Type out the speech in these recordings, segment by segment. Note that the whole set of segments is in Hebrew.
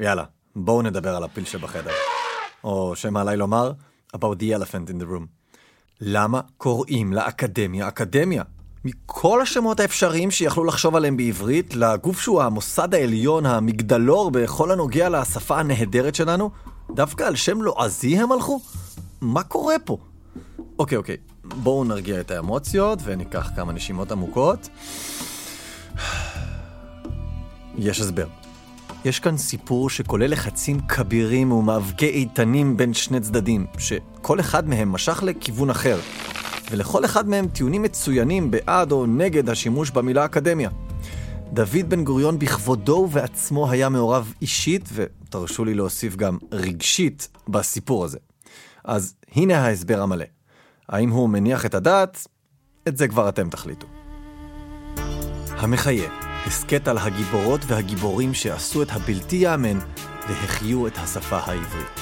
יאללה, בואו נדבר על הפיל שבחדר. או שמא עליי לומר, about the elephant in the room. למה קוראים לאקדמיה אקדמיה? מכל השמות האפשריים שיכלו לחשוב עליהם בעברית, לגוף שהוא המוסד העליון, המגדלור בכל הנוגע לשפה הנהדרת שלנו, דווקא על שם לועזי הם הלכו? מה קורה פה? אוקיי, אוקיי, בואו נרגיע את האמוציות וניקח כמה נשימות עמוקות. יש הסבר. יש כאן סיפור שכולל לחצים כבירים ומאבקי איתנים בין שני צדדים, שכל אחד מהם משך לכיוון אחר, ולכל אחד מהם טיעונים מצוינים בעד או נגד השימוש במילה אקדמיה. דוד בן גוריון בכבודו ובעצמו היה מעורב אישית, ותרשו לי להוסיף גם רגשית, בסיפור הזה. אז הנה ההסבר המלא. האם הוא מניח את הדעת? את זה כבר אתם תחליטו. המחיה, הסכת על הגיבורות והגיבורים שעשו את הבלתי ייאמן והחיו את השפה העברית.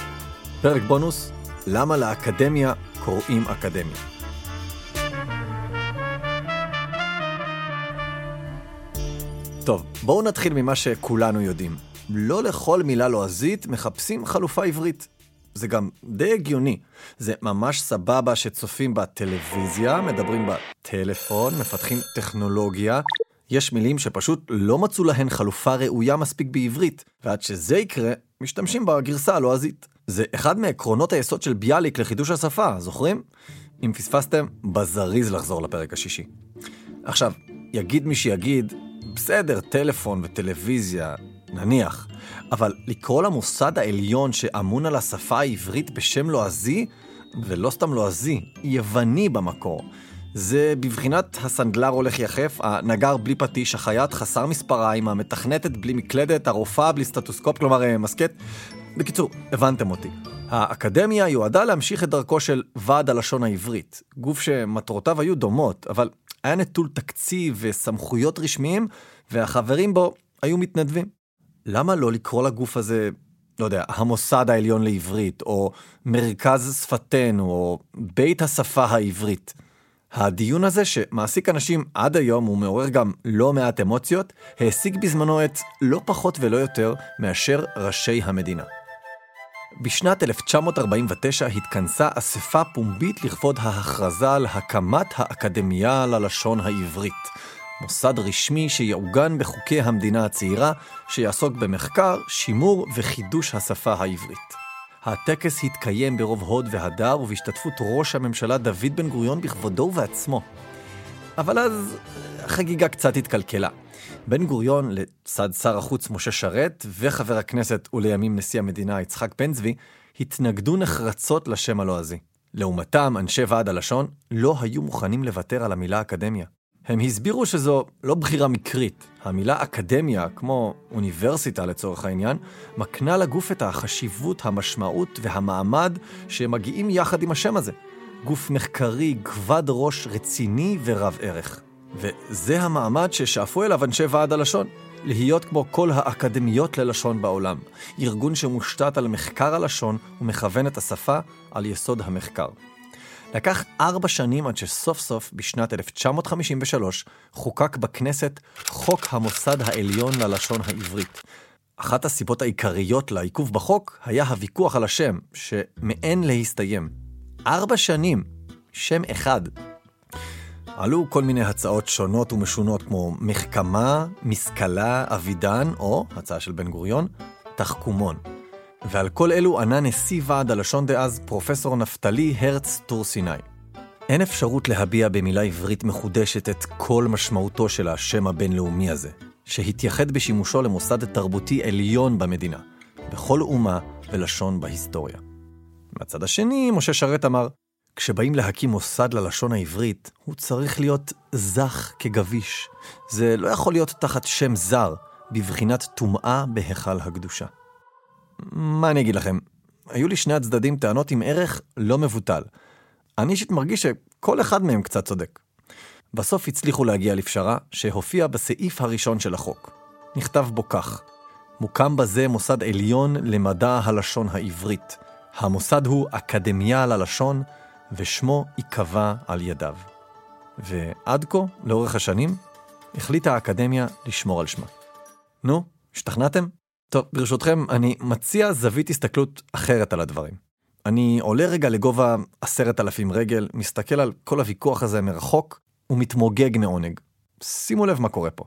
פרק בונוס, למה לאקדמיה קוראים אקדמיה. טוב, בואו נתחיל ממה שכולנו יודעים. לא לכל מילה לועזית מחפשים חלופה עברית. זה גם די הגיוני. זה ממש סבבה שצופים בטלוויזיה, מדברים בטלפון, מפתחים טכנולוגיה. יש מילים שפשוט לא מצאו להן חלופה ראויה מספיק בעברית, ועד שזה יקרה, משתמשים בגרסה הלועזית. זה אחד מעקרונות היסוד של ביאליק לחידוש השפה, זוכרים? אם פספסתם, בזריז לחזור לפרק השישי. עכשיו, יגיד מי שיגיד, בסדר, טלפון וטלוויזיה, נניח, אבל לקרוא למוסד העליון שאמון על השפה העברית בשם לועזי, ולא סתם לועזי, יווני במקור. זה בבחינת הסנדלר הולך יחף, הנגר בלי פטיש, החייט חסר מספריים, המתכנתת בלי מקלדת, הרופאה בלי סטטוסקופ, כלומר אה, מסקט. בקיצור, הבנתם אותי. האקדמיה יועדה להמשיך את דרכו של ועד הלשון העברית, גוף שמטרותיו היו דומות, אבל היה נטול תקציב וסמכויות רשמיים, והחברים בו היו מתנדבים. למה לא לקרוא לגוף הזה, לא יודע, המוסד העליון לעברית, או מרכז שפתנו, או בית השפה העברית? הדיון הזה, שמעסיק אנשים עד היום ומעורר גם לא מעט אמוציות, העסיק בזמנו את לא פחות ולא יותר מאשר ראשי המדינה. בשנת 1949 התכנסה אספה פומבית לכבוד ההכרזה על הקמת האקדמיה ללשון העברית, מוסד רשמי שיעוגן בחוקי המדינה הצעירה, שיעסוק במחקר, שימור וחידוש השפה העברית. הטקס התקיים ברוב הוד והדר ובהשתתפות ראש הממשלה דוד בן גוריון בכבודו ובעצמו. אבל אז החגיגה קצת התקלקלה. בן גוריון, לצד שר החוץ משה שרת, וחבר הכנסת ולימים נשיא המדינה יצחק בן צבי, התנגדו נחרצות לשם הלועזי. לעומתם, אנשי ועד הלשון לא היו מוכנים לוותר על המילה אקדמיה. הם הסבירו שזו לא בחירה מקרית. המילה אקדמיה, כמו אוניברסיטה לצורך העניין, מקנה לגוף את החשיבות, המשמעות והמעמד שמגיעים יחד עם השם הזה. גוף מחקרי, כבד ראש, רציני ורב ערך. וזה המעמד ששאפו אליו אנשי ועד הלשון. להיות כמו כל האקדמיות ללשון בעולם. ארגון שמושתת על מחקר הלשון ומכוון את השפה על יסוד המחקר. לקח ארבע שנים עד שסוף סוף, בשנת 1953, חוקק בכנסת חוק המוסד העליון ללשון העברית. אחת הסיבות העיקריות לעיכוב בחוק היה הוויכוח על השם, שמעין להסתיים. ארבע שנים, שם אחד. עלו כל מיני הצעות שונות ומשונות כמו מחכמה, משכלה, אבידן, או, הצעה של בן גוריון, תחכומון. ועל כל אלו ענה נשיא ועד הלשון דאז, פרופסור נפתלי הרץ טור סיני. אין אפשרות להביע במילה עברית מחודשת את כל משמעותו של השם הבינלאומי הזה, שהתייחד בשימושו למוסד תרבותי עליון במדינה, בכל אומה ולשון בהיסטוריה. מהצד השני, משה שרת אמר, כשבאים להקים מוסד ללשון העברית, הוא צריך להיות זך כגביש. זה לא יכול להיות תחת שם זר, בבחינת טומאה בהיכל הקדושה. מה אני אגיד לכם? היו לי שני הצדדים טענות עם ערך לא מבוטל. אני אישית מרגיש שכל אחד מהם קצת צודק. בסוף הצליחו להגיע לפשרה שהופיעה בסעיף הראשון של החוק. נכתב בו כך: מוקם בזה מוסד עליון למדע הלשון העברית. המוסד הוא אקדמיה ללשון, ושמו ייקבע על ידיו. ועד כה, לאורך השנים, החליטה האקדמיה לשמור על שמה. נו, השתכנעתם? טוב, ברשותכם, אני מציע זווית הסתכלות אחרת על הדברים. אני עולה רגע לגובה עשרת אלפים רגל, מסתכל על כל הוויכוח הזה מרחוק, ומתמוגג מעונג. שימו לב מה קורה פה.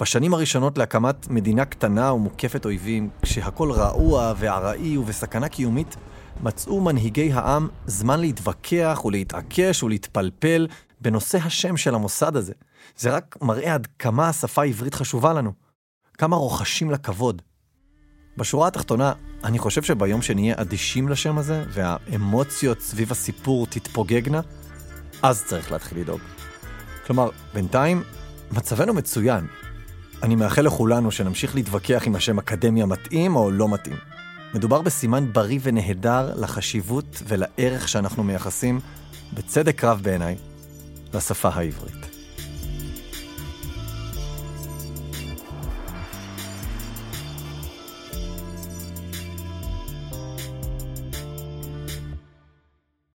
בשנים הראשונות להקמת מדינה קטנה ומוקפת אויבים, כשהכול רעוע וארעי ובסכנה קיומית, מצאו מנהיגי העם זמן להתווכח ולהתעקש ולהתפלפל בנושא השם של המוסד הזה. זה רק מראה עד כמה השפה העברית חשובה לנו. כמה רוחשים לה כבוד. בשורה התחתונה, אני חושב שביום שנהיה אדישים לשם הזה, והאמוציות סביב הסיפור תתפוגגנה, אז צריך להתחיל לדאוג. כלומר, בינתיים, מצבנו מצוין. אני מאחל לכולנו שנמשיך להתווכח אם השם אקדמיה מתאים או לא מתאים. מדובר בסימן בריא ונהדר לחשיבות ולערך שאנחנו מייחסים, בצדק רב בעיניי, לשפה העברית.